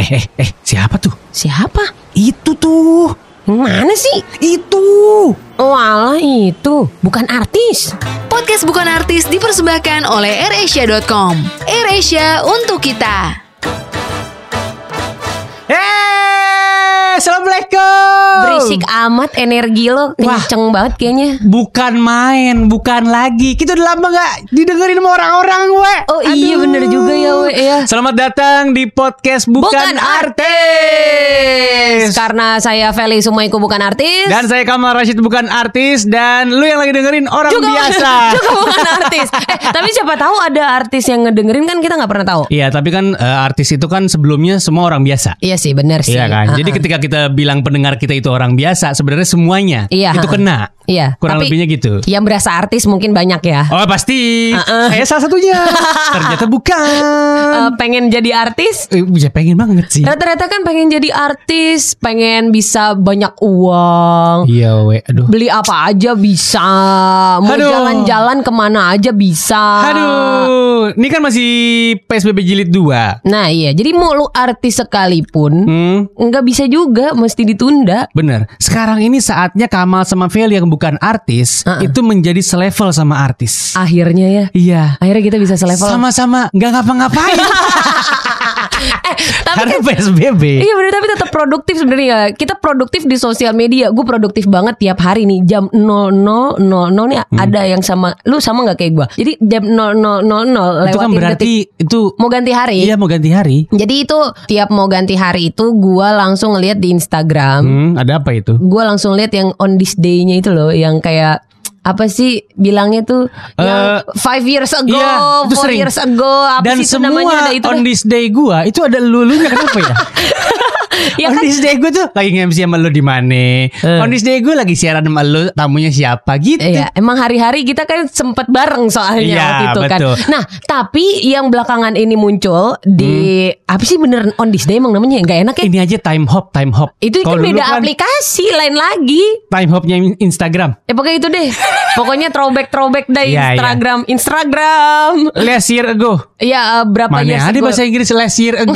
Eh, eh, eh, siapa tuh? Siapa? Itu tuh. Mana sih? Itu. Oh alah itu Bukan artis Podcast Bukan Artis dipersembahkan oleh AirAsia.com. AirAsia untuk kita. Eh, Assalamualaikum. Berisik amat energi lo Kenceng banget kayaknya Bukan main, bukan lagi. Kita udah lama gak didengerin sama orang-orang, we. Oh iya Aduh. bener juga ya we ya Selamat datang di podcast Bukan, Bukan Artis. Karena saya Feli Sumaiku bukan artis Dan saya Kamal Rashid bukan artis dan lu yang lagi dengerin orang juga, biasa. juga bukan artis eh, Tapi siapa tahu ada artis yang ngedengerin kan kita nggak pernah tahu Iya, tapi kan eh, artis itu kan sebelumnya semua orang biasa. Iya sih benar sih Iya kan. Ah, Jadi ah. ketika kita bilang pendengar kita itu orang biasa, sebenarnya semuanya Iya, itu kena. Iya Kurang tapi lebihnya gitu. Yang berasa artis mungkin banyak ya Oh pasti. Uh-uh. Saya salah satunya. Ternyata bukan. Eh, Pengen jadi artis Eh, ya pengen banget sih. Rata-rata kan pengen jadi artis Pengen bisa banyak uang Iya, we. Aduh. Beli apa aja bisa Mau jalan-jalan ke mana aja bisa Aduh, ini kan masih PSBB jilid 2. Nah iya Jadi mau lu artis sekalipun Hmm, nggak bisa juga Mesti ditunda bener. Sekarang ini saatnya Kamal sama Feli yang bukan artis Uh-uh. itu menjadi selevel sama artis. Akhirnya ya Iya. Akhirnya kita bisa selevel Sama-sama nggak ngapa-ngapain Eh tapi karena kan PSBB. Iya bener tapi tetap produktif sebenarnya. Kita produktif di sosial media. Gue produktif banget tiap hari nih. Jam 00.00 nih Hmm. ada yang sama. Lu sama gak kayak gue Jadi jam 00.00 lewatin Itu kan berarti detik. itu Mau ganti hari? Iya mau ganti hari. Jadi itu tiap mau ganti hari itu Gue langsung ngeliat di Instagram. Hmm, ada apa itu? Gue langsung lihat yang on this day-nya itu loh. Yang kayak apa sih bilangnya tuh yang five years ago, iya, four sering. years ago, apa Dan sih itu semua namanya ada itu on this day gua itu ada lulunya kenapa ya? Ya on kan? this day gua tuh lagi nge-MC sama lu di mana? On this day gua lagi siaran sama lu, tamunya siapa gitu. Iya, emang hari-hari kita kan sempet bareng soalnya Iya, waktu itu kan. betul. Nah, tapi yang belakangan ini muncul di apa sih bener on this day emang namanya nggak enak ya? Ini aja time hop, time hop. Itu kan beda aplikasi lain lagi. Time hopnya Instagram. Ya pokoknya itu deh. Pokoknya throwback throwback deh Iya, iya. Instagram, Instagram. Last year ago. Ya eh, berapa Mana years ada ago? bahasa Inggris last year ago?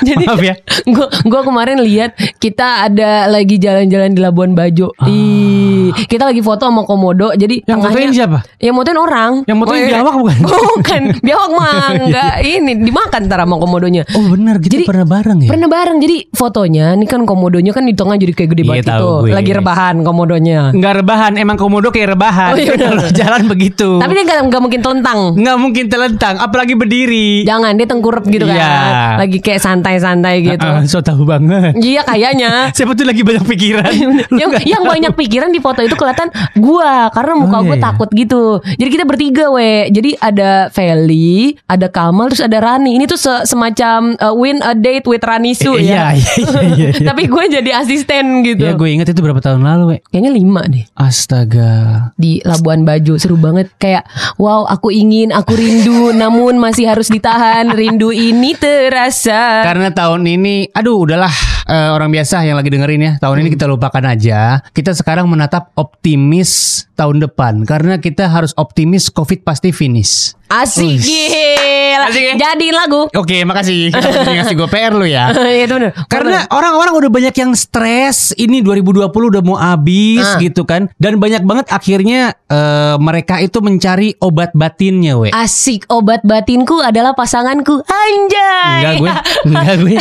Jadi Maaf ya. Gue gua kemarin lihat kita ada lagi jalan-jalan di Labuan Bajo. Ih, kita lagi foto sama komodo. Jadi Ah. Yang fotoin siapa? Yang motoin orang. Yang motoin Oh, iya. biawak bukan? bukan. Biawak mah enggak ini dimakan ntar sama komodonya. Oh bener, kita Jadi, pernah bareng ya? Pernah bareng. Jadi fotonya ini kan komodonya kan di tengah jadi kayak gede Iya, banget gitu. gue. Lagi rebahan komodonya. Enggak rebahan, emang komodo kayak rebahan. Oh, iya. Kalau jalan begitu. Tapi dia nggak nggak mungkin telentang. nggak mungkin telentang, apalagi berdiri. Jangan dia tengkurap gitu kan. Iya. Lagi kayak santai-santai gitu. Ah, so tahu banget. Iya kayaknya. Siapa tuh lagi banyak pikiran? Yang yang tahu. banyak pikiran di foto itu kelihatan gua karena muka Oh, gua iya, iya. takut gitu. Jadi kita bertiga we. Jadi ada Feli, ada Kamal, terus ada Rani. Ini tuh se- semacam uh, win a date with Rani Su Eh, ya. iya, iya, iya, iya, iya. Tapi gue jadi asisten gitu. Ya gue inget itu berapa tahun lalu, we. Kayaknya lima deh Astaga. di Labuan Bajo seru banget kayak wow aku ingin aku rindu namun masih harus ditahan rindu ini terasa Karena tahun ini, aduh udahlah eh, orang biasa yang lagi dengerin ya. Tahun Hmm. ini kita lupakan aja. Kita sekarang menatap optimis tahun depan karena kita harus optimis Covid pasti finish. asik Wih. gila Asik ya? jadiin lagu Oke, makasih. Kita ngasih gue PR lu ya. Iya itu bener Karena orang-orang udah banyak yang stres Ini 2020 udah mau habis Ah. gitu kan Dan banyak banget akhirnya eh, Mereka itu mencari obat batinnya we Asik obat batinku adalah pasanganku Anjay Enggak gue Enggak gue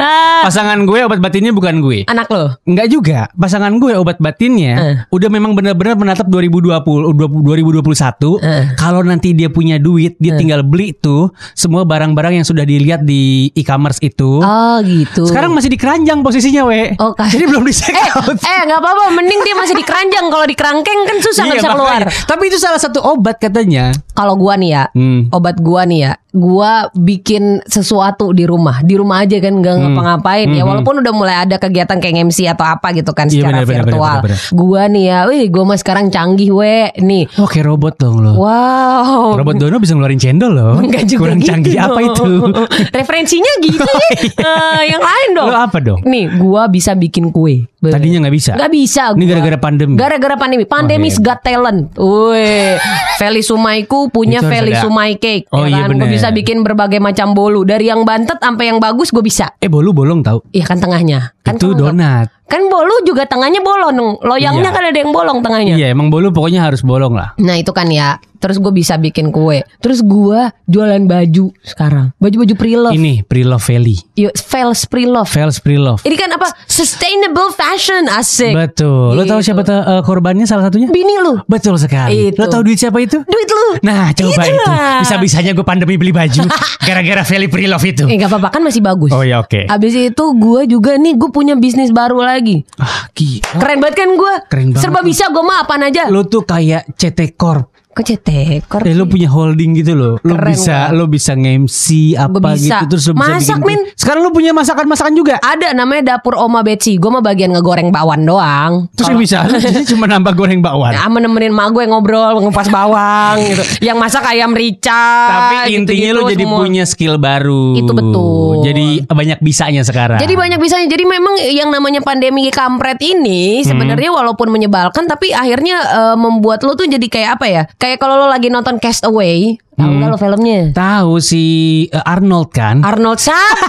Ah, Pasangan gue obat batinnya bukan gue Anak lo Enggak juga Pasangan gue obat batinnya Eh. Udah memang benar-benar menatap 2020 2021 Eh. Kalau nanti dia punya duit Dia tinggal beli tuh Semua barang-barang yang sudah dilihat di e-commerce itu Oh gitu Sekarang masih di keranjang posisinya we Oh, kan. Jadi belum di check Eh, out eh nggak apa-apa, mending dia masih di keranjang. Kalau di kerangkeng kan susah Iya, bisa keluar. Tapi itu salah satu obat katanya. Kalau gua nih ya, Hmm. obat gua nih ya, gua bikin sesuatu di rumah, di rumah aja kan nggak ngapa-ngapain. Ya walaupun udah mulai ada kegiatan kayak MC atau apa gitu kan Hmm. Iya, secara benar, benar, virtual. benar, benar, Gua nih ya, wih gua mah sekarang canggih we nih. Oh kayak robot dong lo. Wow. Robot Dono bisa ngeluarin cendol loh. Enggak juga Kurang gitu canggih apa dong. itu? Referensinya gitu ya. Eh, yang lain dong. Lo apa dong? Nih, gua bisa bikin kue. Tadinya nggak bisa. Nggak bisa Ini gua. gara-gara pandemi. Gara-gara pandemi. Pandemi's Oh, iya. got talent. Wih, Feli Sumaiku punya Feli ada. Sumai cake. Oh, ya iya? Gue bisa bikin berbagai macam bolu. Dari yang bantet sampai yang bagus gue bisa. Eh bolu bolong tahu. Iya kan tengahnya. Kan itu donat. Kan bolu juga tengahnya bolong. Loyangnya Iya. kan ada yang bolong tengahnya. Iya emang bolu pokoknya harus bolong lah. Nah itu kan ya. Terus gue bisa bikin kue. Terus gue jualan baju sekarang. Baju-baju pre-love. Ini Pre-Love Valley. Yuk, Fels pre-love. Vels Pre-Love. Ini kan apa? Sustainable fashion asik. Betul. Lo tahu Gitu. siapa tuh, eh, korbannya salah satunya? Bini lu. Betul sekali. Itu. Lo tahu duit siapa itu? Duit lu. Nah coba Itulah. itu Bisa-bisanya gue pandemi beli baju Gara-gara Valley Pre-Love itu Eh gak apa-apa kan masih bagus. Oh ya oke Abis itu gue juga nih gue punya bisnis baru lagi. Ah gila Keren banget kan gue. Keren banget Serba bisa gue mah apaan aja. Lo tuh kayak CT Corp Kok cetekor? Eh lo punya holding gitu loh Lo Keren bisa gua. Lo bisa nge-MC apa bisa. gitu Terus lo bisa Masak, bikin Min. Sekarang lo punya masakan-masakan juga Ada namanya dapur Oma Betsy. Gue mah bagian ngegoreng bakwan doang. Terus Kalau- bisa Lo jadi cuma nambah goreng bakwan Ya, menemenin mak gue ngobrol ngupas bawang gitu. Yang masak ayam rica. Tapi intinya lo gitu-gitu jadi semua. punya skill baru Itu betul. Jadi banyak bisanya sekarang Jadi banyak bisanya. Jadi memang yang namanya pandemi kampret ini Hmm. sebenarnya walaupun menyebalkan tapi akhirnya eh, membuat lo tuh jadi kayak apa ya? Kayak kalau lo lagi nonton Castaway, tahu Hmm. nggak lo filmnya? Tahu si eh, Arnold kan Arnold siapa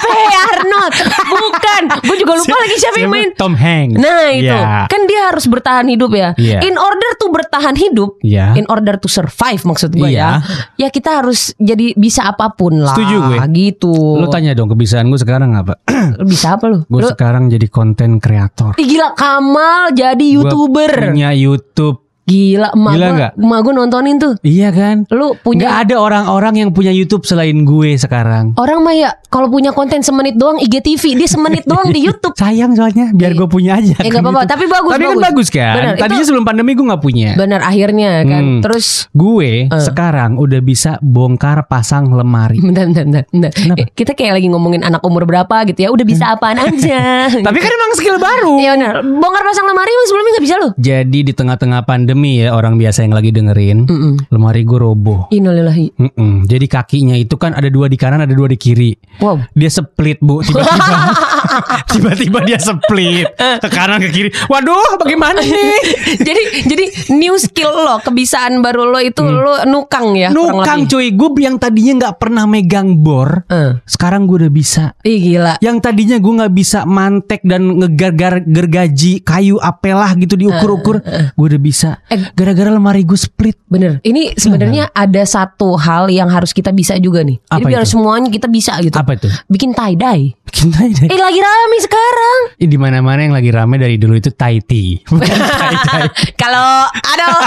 Arnold? Bukan. Gue juga lupa lagi siapa yang main. Tom Hanks Nah itu Ya. kan dia harus bertahan hidup ya. Iya. In order to bertahan hidup, Iya. in order to survive maksud gue Iya. ya. Ya kita harus jadi bisa apa pun lah. Setuju gue. Gitu. Lo tanya dong kebiasaan gue sekarang apa? bisa apa lu? gue sekarang jadi konten kreator. Ih, gila Kamal jadi Gua youtuber. punya YouTube. Gila emak Gila gua, nggak? emak gua nontonin tuh. Iya kan? Lu punya ada orang-orang yang punya YouTube selain gue sekarang. orang mah ya kalau punya konten semenit doang IGTV, dia semenit doang di YouTube. Sayang soalnya biar gue punya aja. Eh, kan nggak apa-apa, tapi bagus, Tapi kan bagus. bagus kan. Benar, Tadinya itu- sebelum pandemi gue nggak punya. Bener akhirnya kan. Hmm. Terus Gue Eh. sekarang udah bisa bongkar pasang lemari. bentar bentar bentar. bentar. Kenapa? Eh, Kita kayak lagi ngomongin anak umur berapa gitu ya. Udah bisa apaan aja. Tapi kan emang skill baru. Iya benar. Bongkar pasang lemari emang sebelumnya nggak bisa loh. Jadi di tengah-tengah pandemi ya orang biasa yang lagi dengerin, Mm-mm. lemari gue roboh. Innalillahi. Mm-mm. Jadi kakinya itu kan ada dua di kanan, ada dua di kiri. Wow. Dia split bu, tiba-tiba, tiba-tiba dia split ke kanan ke kiri. Waduh, bagaimana nih? jadi jadi new skill lo, kebiasaan baru lo itu lo nukang ya. Nukang cuy, gue yang tadinya nggak pernah megang bor, Eh. sekarang gue udah bisa. Ih gila. Yang tadinya gue nggak bisa mantek dan ngegar gergaji kayu apelah gitu diukur-ukur, gue udah bisa. Eh. Gara-gara lemari gue split. Bener. Ini sebenarnya ada satu hal yang harus kita bisa juga nih. Jadi Apa biar itu? semuanya kita bisa gitu. Apa itu? Bikin tie dye. Bikin tie dye. Eh lagi rame sekarang. Eh, Di mana-mana yang lagi rame dari dulu itu tea. Bukan tie dye. Kalau aduh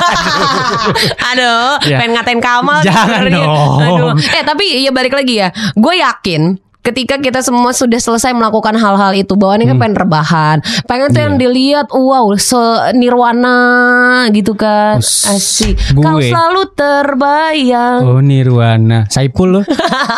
aduh Ya. pengen ngatain Kamal Jangan dong. Aduh. Eh tapi ya balik lagi ya. Gue yakin ketika kita semua sudah selesai melakukan hal-hal itu bawaannya kan pengen rebahan pengen tuh yang Hmm. Iya. dilihat wow se nirwana gitu kan asik gue. kau selalu terbayang Oh Nirwana Saipul loh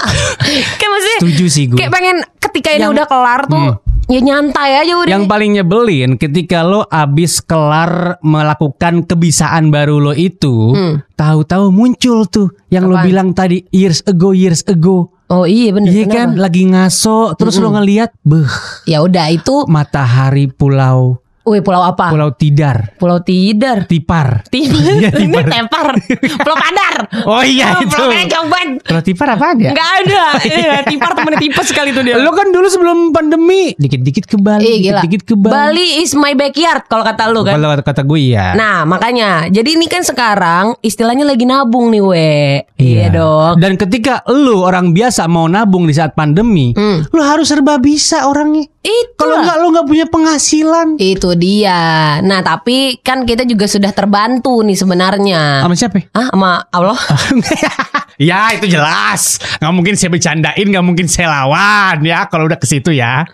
kayak maksudnya Setuju sih gue kayak pengen ketika ini Yang- udah kelar tuh ya nyantai aja udah Yang paling nyebelin ketika lo abis kelar melakukan kebiasaan baru lo itu, tahu-tahu muncul tuh yang lo Hmm. Apaan? bilang tadi years ago, years ago. Oh iya bener Iya kan, lagi ngaso, terus lo ngeliat, beh, ya udah itu matahari pulau, wih pulau apa pulau tidar, pulau tidar tipar. Tipar, Iya, ini tipar. tepar, pulau padar. Oh iya Oh, itu. Pulau coba. Pulau tipar apaan ya? Enggak ada. Iya, tipar temen tipes sekali tuh dia. Lo kan dulu sebelum pandemi, dikit-dikit ke Bali, Eh dikit-dikit ke Bali. Bali is my backyard kalau kata lu kan. Kalau kata gue ya. Nah makanya Jadi ini kan sekarang Istilahnya lagi nabung nih we Iya, dong Dan ketika lu orang biasa mau nabung di saat pandemi, Hmm. lu harus serba bisa orangnya. Itu Kalau enggak lu nggak punya penghasilan. Itu dia Nah tapi kan kita juga sudah terbantu nih sebenarnya Sama siapa? Ah sama Allah ya itu jelas. Nggak mungkin saya bercandain, nggak mungkin saya lawan ya. Kalau udah ke situ ya.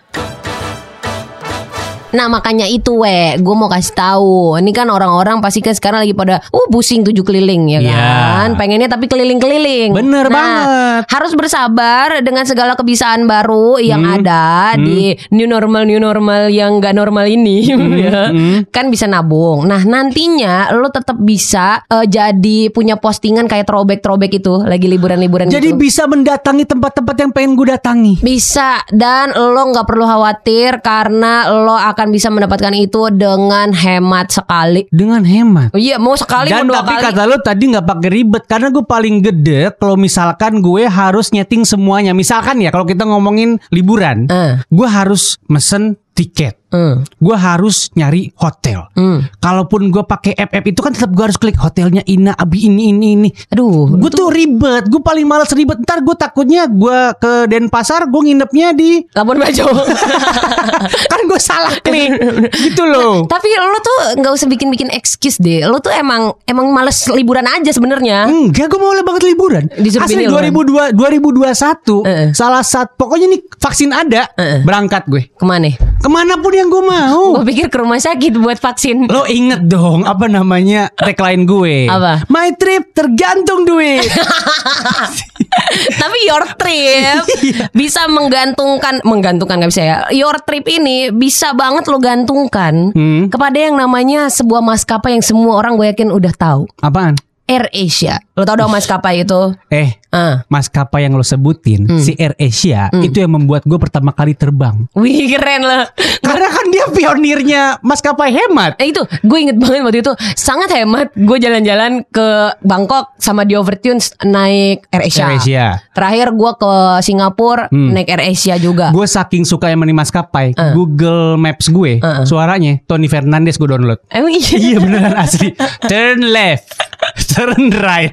Nah makanya itu we Gue mau kasih tahu Ini kan orang-orang pasti kan sekarang lagi pada Uh pusing tujuh keliling ya Iya. kan Pengennya tapi keliling-keliling Bener nah, banget. Harus bersabar Dengan segala kebiasaan baru Yang Hmm. ada Di new normal-new normal Yang gak normal ini ya. hmm. Kan bisa nabung Nah nantinya Lo tetap bisa eh, Jadi punya postingan Kayak throwback-throwback itu Lagi liburan-liburan Jadi gitu bisa mendatangi tempat-tempat yang pengen gue datangi. bisa dan lo nggak perlu khawatir karena lo akan akan bisa mendapatkan itu dengan hemat sekali. Dengan hemat. Oh iya, mau sekali Dan mau dua tapi kali. kata lu tadi nggak pakai ribet karena gue paling gede kalau misalkan gue harus nyeting semuanya. Misalkan ya kalau kita ngomongin liburan, Eh. gue harus mesen tiket. Hmm. Gue harus nyari hotel. Hmm. Kalaupun gue pakai app app itu kan tetap gue harus klik hotelnya Ina Abi ini ini ini. Aduh, Gue tuh ribet, gue paling males ribet. Ntar gue takutnya gue ke Denpasar, gue nginepnya di Labuan Bajo. kan gue salah klik gitu loh. Tapi lo tuh nggak usah bikin-bikin excuse deh. Lo tuh emang emang males liburan aja sebenarnya. Enggak, gue mau banget liburan. Disuruh Asli pilih lu, 2002, 2021 Eh. salah satu pokoknya nih vaksin ada Eh. berangkat gue Ke mana? ke mana pun yang gue mau. Gue pikir ke rumah sakit buat vaksin. Lo inget dong apa namanya tagline gue? Apa? My trip tergantung duit. Tapi your trip bisa menggantungkan, menggantungkan nggak bisa ya. Your trip ini bisa banget lo gantungkan Hmm. kepada yang namanya sebuah maskapai yang semua orang gue yakin udah tahu. Apaan? Air Asia. Lo tau dong maskapai itu? Eh, Ah. maskapai yang lo sebutin Hmm. si Air Asia itu yang membuat gue pertama kali terbang. Wih keren loh. Karena kan dia pionirnya maskapai hemat. Eh itu gue inget banget waktu itu sangat hemat gue jalan-jalan ke Bangkok sama di Overtunes naik Air Asia. Air Asia. Terakhir gue ke Singapura Hmm. naik Air Asia juga. Gue saking suka yang maskapai, Ah. Google Maps gue, Uh-uh. suaranya Tony Fernandes gue download. Emang iya. iya beneran asli. Turn left, turn right.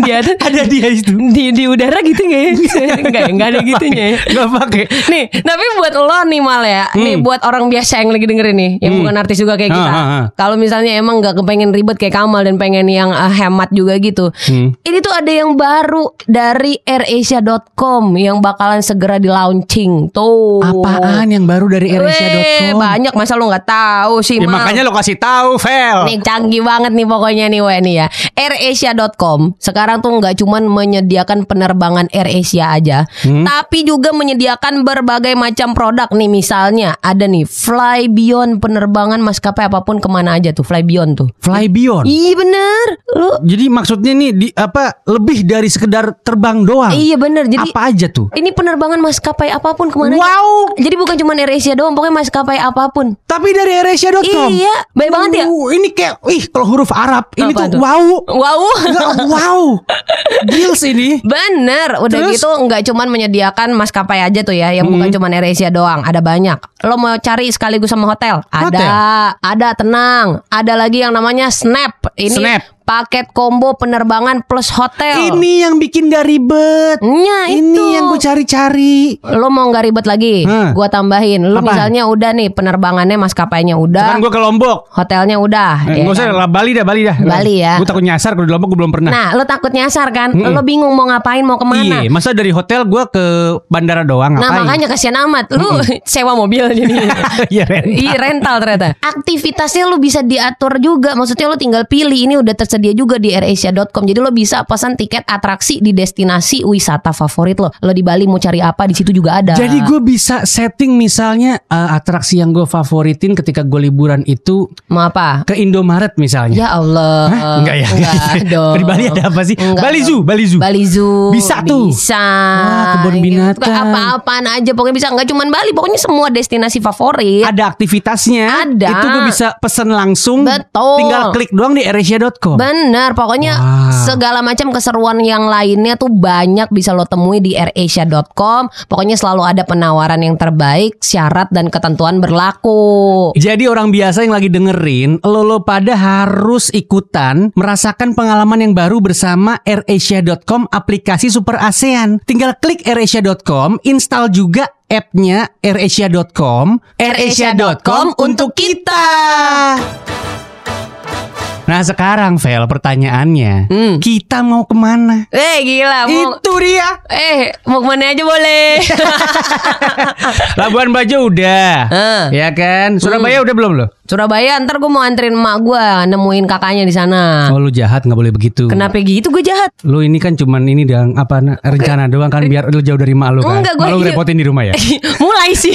dia tuh Ada dia itu. di di udara gitu nggak ya? Enggak, enggak ada gitunya. ya. Gak pakai. Nih, tapi buat lo nih mal ya, nih buat orang biasa yang lagi dengerin nih, yang Hmm. bukan artis juga kayak kita. Kalau misalnya emang nggak kepengen ribet kayak Kamal dan pengen yang uh, hemat juga gitu, Hmm. ini tuh ada yang baru dari AirAsia.com yang bakalan segera di launching. Tuh. Apaan yang baru dari AirAsia.com? banyak masa lo nggak tahu sih Ya, Mal. makanya lo kasih tahu, Vel. Nih canggih banget nih pokoknya nih Weh nih ya AirAsia.com sekarang tuh nggak cuman menyediakan penerbangan AirAsia aja Tapi juga menyediakan berbagai macam produk nih Misalnya ada nih Fly Beyond penerbangan maskapai apa pun ke mana aja tuh Fly Beyond tuh Fly Beyond. Iya bener Lu Jadi maksudnya nih di apa lebih dari sekedar terbang doang. Iya bener Jadi apa aja tuh? ini penerbangan maskapai apa pun ke mana aja. Wow. Jadi bukan cuma AirAsia doang Pokoknya maskapai apa pun Tapi dari AirAsia.com. Iya Baik banget ya Uh, ini kayak, ih kalau huruf Arab ini Apa tuh tuh? wow. Wow Enggak, wow. Deals ini. Bener, udah Terus? gitu nggak cuman menyediakan maskapai aja tuh ya, yang bukan Hmm. cuman AirAsia doang, ada banyak. Lo mau cari sekaligus sama hotel? Ada, ada tenang, ada lagi yang namanya Snap. Ini Snap. Paket combo penerbangan plus hotel. Ini yang bikin gak ribet. Nya Ini itu. yang gue cari-cari. Lo mau nggak ribet lagi? Hah. Gua tambahin. Lo misalnya udah nih penerbangannya maskapainya udah, Kan gue ke Lombok. hotelnya udah. Eh, ya Gak usah kan? lah, Bali dah, Bali dah. Bali ya. Gue takut nyasar kalau di Lombok gue belum pernah. Nah, lo takut nyasar kan? Mm-mm. Lo bingung mau ngapain, mau ke mana? Iya, masa dari hotel gue ke bandara doang Nah ngapain? makanya kasihan amat Lu sewa mobil jadi Iya, Ren. Iya rental ternyata Aktivitasnya lu bisa diatur juga Maksudnya lu tinggal pilih Ini udah tersedia juga di AirAsia.com Jadi lo bisa pesan tiket atraksi Di destinasi wisata favorit lo Lo di Bali mau cari apa di situ juga ada Jadi gue bisa setting misalnya eh, atraksi yang gue favoritin ketika gue liburan itu Mau apa? ke Indomaret misalnya. Ya Allah Hah? Enggak ya? Enggak dong Di Bali ada apa sih? Enggak Bali dong. Zoo, Bali Zoo. Bali Zoo Bisa tuh. Bisa Wah, kebun Gitu. binatang. Apa-apaan aja Pokoknya bisa Enggak cuma Bali Pokoknya semua destinasi favorit Ada aktivitasnya. Ada. Itu gue bisa pesen langsung. Betul. Tinggal klik doang di AirAsia.com. Bener, pokoknya Wow. segala macam keseruan yang lainnya tuh banyak bisa lo temui di airasia.com. Pokoknya selalu ada penawaran yang terbaik, syarat dan ketentuan berlaku. Jadi orang biasa yang lagi dengerin, lo lo pada harus ikutan merasakan pengalaman yang baru bersama AirAsia.com aplikasi Super ASEAN. Tinggal klik AirAsia.com, install juga app-nya AirAsia.com, AirAsia.com untuk kita. Nah sekarang Vel pertanyaannya, Hmm. kita mau ke mana? Eh gila, mau Itu dia. eh mau ke mana aja boleh. Labuan Bajo udah, Eh. ya kan? Surabaya udah belum lo? Surabaya ntar gue mau anterin emak gue nemuin kakaknya di sana. Oh lu jahat nggak boleh begitu. Kenapa gitu gue jahat? Lu ini kan cuman ini dong apa na- rencana doang kan biar lu jauh dari mak lu kan. Enggak, gua Malu iya. ngerepotin di rumah ya. Mulai sih.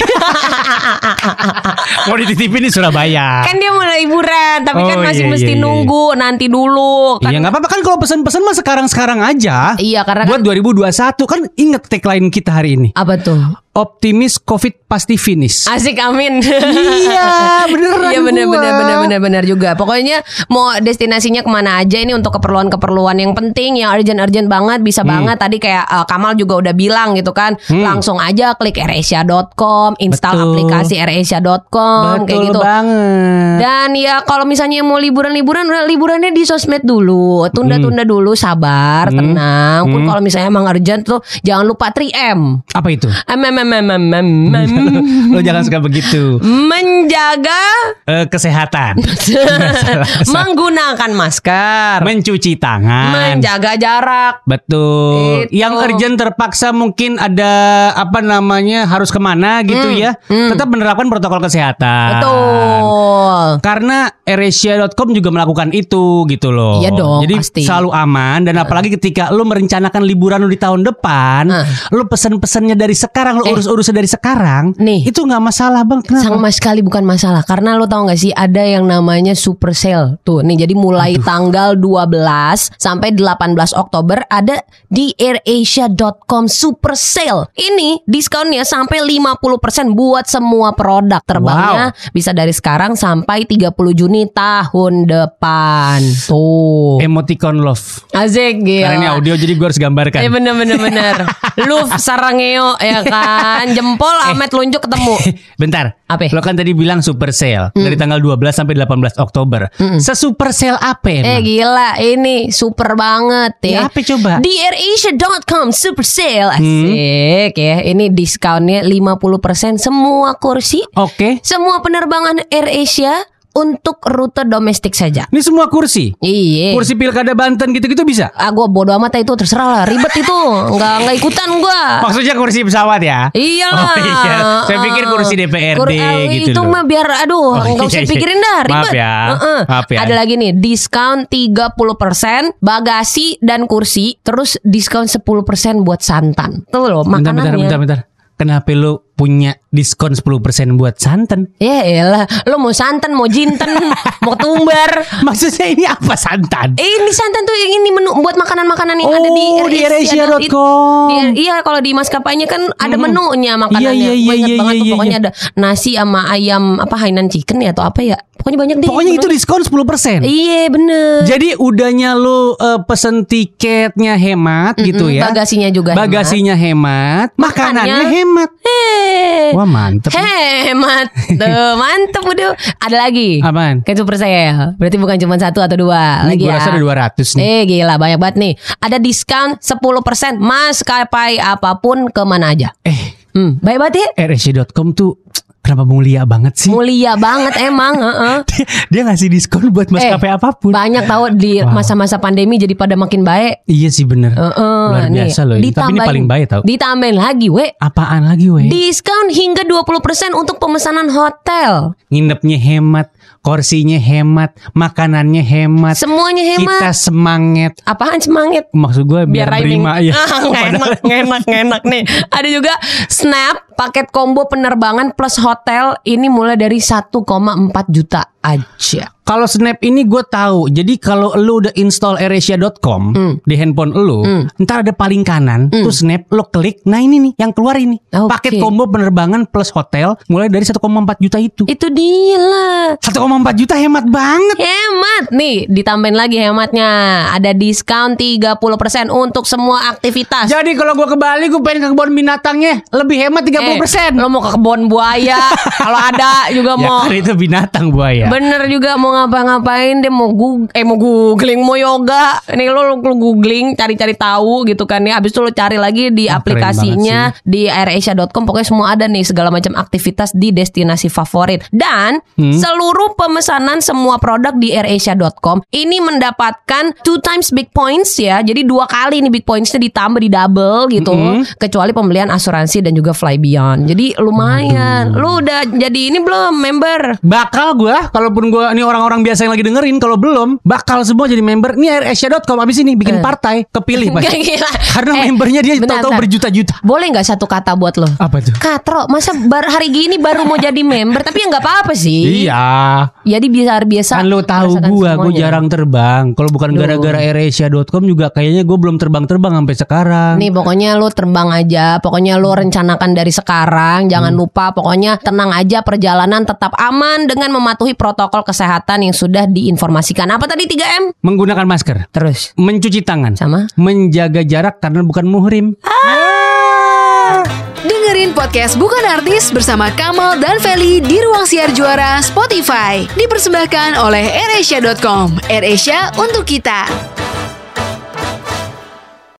Mau dititipin di Surabaya. kan dia mulai liburan, tapi kan Oh, masih iya, mesti iya, iya. nunggu nanti dulu. Kan Iya nggak apa-apa kan kalau pesan-pesan mah sekarang-sekarang aja. Iya, karena buat kan- 2021 kan inget tagline kita hari ini. apa tuh? Optimis COVID pasti finish. Asik amin. Iya, beneran Iya bener bener bener bener bener juga. Pokoknya mau destinasinya ke mana aja ini untuk keperluan-keperluan yang penting, yang urgent-urgent banget, bisa Hmm. banget. Tadi kayak uh, Kamal juga udah bilang gitu kan, langsung aja klik AirAsia.com, install Betul. aplikasi AirAsia.com, kayak gitu. banget. Dan ya kalau misalnya mau liburan-liburan, udah liburannya di sosmed dulu, tunda-tunda Hmm. dulu, sabar, tenang. Pun kalau misalnya emang urgent tuh jangan lupa 3M. Apa itu? Em, Lo jangan suka begitu. Menjaga Eh, kesehatan, menggunakan masker, mencuci tangan. menjaga jarak. Betul. Itu. Yang urgent terpaksa mungkin ada apa namanya harus ke mana gitu ya. Tetap menerapkan protokol kesehatan. Betul. Karena AirAsia.com juga melakukan itu gitu loh. Iya dong, Jadi pasti. selalu aman dan apalagi ketika lu merencanakan liburan lu di tahun depan, Ah. lu pesen-pesennya dari sekarang, lu urus-urusnya dari sekarang, Nih. itu nggak masalah bang. Kenapa? Sama sekali bukan masalah karena lo tau gak sih ada yang namanya super sale tuh nih jadi mulai tanggal 12 sampai 18 Oktober ada di airasia.com super sale ini diskonnya sampai 50% buat semua produk terbangnya bisa dari sekarang sampai 30 Juni tahun depan tuh Emoticon love. Asik gila Karena ini audio jadi gue harus gambarkan. Iya bener bener bener Luf sarangeo ya kan Jempol amet lunjuk ketemu Bentar. Apa? Lo kan tadi bilang super sale dari tanggal 12 sampai 18 Oktober. Sesuper sale apa Eh emang? gila ini super banget ya. Ya, apa coba? Di airasia.com super sale asik ya. Ini diskonnya 50% semua kursi, Oke. semua penerbangan AirAsia untuk rute domestik saja. Ini semua kursi. Iya. Kursi pilkada Banten gitu-gitu bisa. Ah gue bodo amat itu terserah lah ribet itu nggak nggak ikutan gue. Maksudnya kursi pesawat ya? Iya Oh, iya. Saya pikir kursi DPRD Kur- eh, gitu Itu loh. mah biar aduh Oh, nggak iya, usah iya. pikirin dah ribet. Maaf ya. Heeh. Maaf ya. Ada lagi nih diskon 30% bagasi dan kursi, terus diskon 10% buat santan. Tuh loh Bentar, makanannya. bentar, bentar, bentar. Kenapa lu punya diskon 10% buat santan? Ya elah, lo mau santan, mau jinten, mau tumbar. Maksudnya ini apa santan? Eh, ini santan tuh yang ini menu buat makanan-makanan yang ada di Oh, di. AirAsia.com. Di- Iya, kalau di maskapainya kan ada menunya makanannya. Iya, iya, iya, inget iya, banget iya, tuh, iya. pokoknya ada nasi sama ayam apa Hainan chicken ya atau apa ya. Pokoknya banyak deh. Pokoknya itu menunya. diskon 10%. Iya, bener. Jadi udahnya lu eh, pesen tiketnya hemat gitu ya. bagasinya juga hemat. Bagasinya hemat, makanannya Makannya- hemat. Eh. Wah, mantep. Hemat. Tuh mantep udah Ada lagi? Apaan? Kan super sale Berarti bukan cuma satu atau dua Ini Lagi gua ya? rasa ada 200 nih. Eh gila banyak banget nih. Ada diskon 10% Maskapai apa pun ke mana aja? Eh, Hmm, baik banget ya. RSC.com tuh kenapa mulia banget sih? Mulia banget emang heeh. dia, dia ngasih diskon buat maskapai Eh, apa pun. Banyak tahu di Wow. masa-masa pandemi jadi pada makin baik. Iya sih bener. Heeh, Luar nih, biasa loh ini. Tapi ini paling baik tau. Ditambahin lagi, we. Apaan lagi weh? Diskon hingga 20% untuk pemesanan hotel. Nginepnya hemat, kursinya hemat, makanannya hemat. Semuanya hemat. Kita semangat. Apaan semangat? Maksud gue biar, rhyming. berima ya. Ah, nggak enak, nggak enak, nggak enak nih. Ada juga Snap paket combo penerbangan plus hotel ini mulai dari 1,4 juta aja. Kalau Snap ini gue tahu. Jadi kalau lu udah install AirAsia.com Hmm. di handphone lu, ntar ada paling kanan tuh Snap, lo klik. Nah ini nih yang keluar ini. Oke. Paket combo penerbangan plus hotel mulai dari 1,4 juta itu. Itu dia lah. 1,4 juta hemat banget. Hemat nih, ditambahin lagi hematnya. Ada diskon 30% untuk semua aktivitas. Jadi kalau gue ke Bali gue pengen ke kebun binatangnya lebih hemat 30%. Eh, lo mau ke kebun buaya, kalau ada juga ya mau kan itu binatang buaya. Bener juga mau ngapa-ngapain deh mau gug eh mau googling mau yoga. Nih lo, lo, lo googling cari-cari tahu gitu kan ya. Habis itu lo cari lagi di keren aplikasinya di airasia.com pokoknya semua ada nih segala macam aktivitas di destinasi favorit. Dan Hmm. seluruh pemesanan semua produk di airasia.com ini mendapatkan two times big points ya. Jadi dua kali nih big pointsnya ditambah di double gitu. Hmm. kecuali pembelian asuransi dan juga fly beyond. Jadi lumayan. Lo udah jadi ini belum member? Bakal gue kalaupun gua ini orang-orang biasa yang lagi dengerin kalau belum bakal semua jadi member. Ini airasia.com abis ini bikin Eh. partai kepilih pasti. Karena Eh, membernya dia tahu-tahu berjuta-juta. Boleh nggak satu kata buat lo? Apa tuh? Katro, masa bar hari gini baru mau jadi member tapi ya nggak apa-apa sih. Iya. Jadi biar biasa. Kan lo tahu gua, gua jarang terbang. Kalau bukan gara-gara airasia.com juga kayaknya gua belum terbang-terbang sampai sekarang. Nih pokoknya lu terbang aja, pokoknya lu rencanakan dari sekarang, jangan Hmm. lupa pokoknya tenang aja perjalanan tetap aman dengan mematuhi protokol kesehatan yang sudah diinformasikan. Apa tadi 3M? Menggunakan masker, Terus mencuci tangan, sama menjaga jarak karena bukan muhrim. Dengerin podcast Bukan Artis bersama Kamal dan Feli di Ruang Siar Juara Spotify. Dipersembahkan oleh AirAsia.com. AirAsia untuk kita.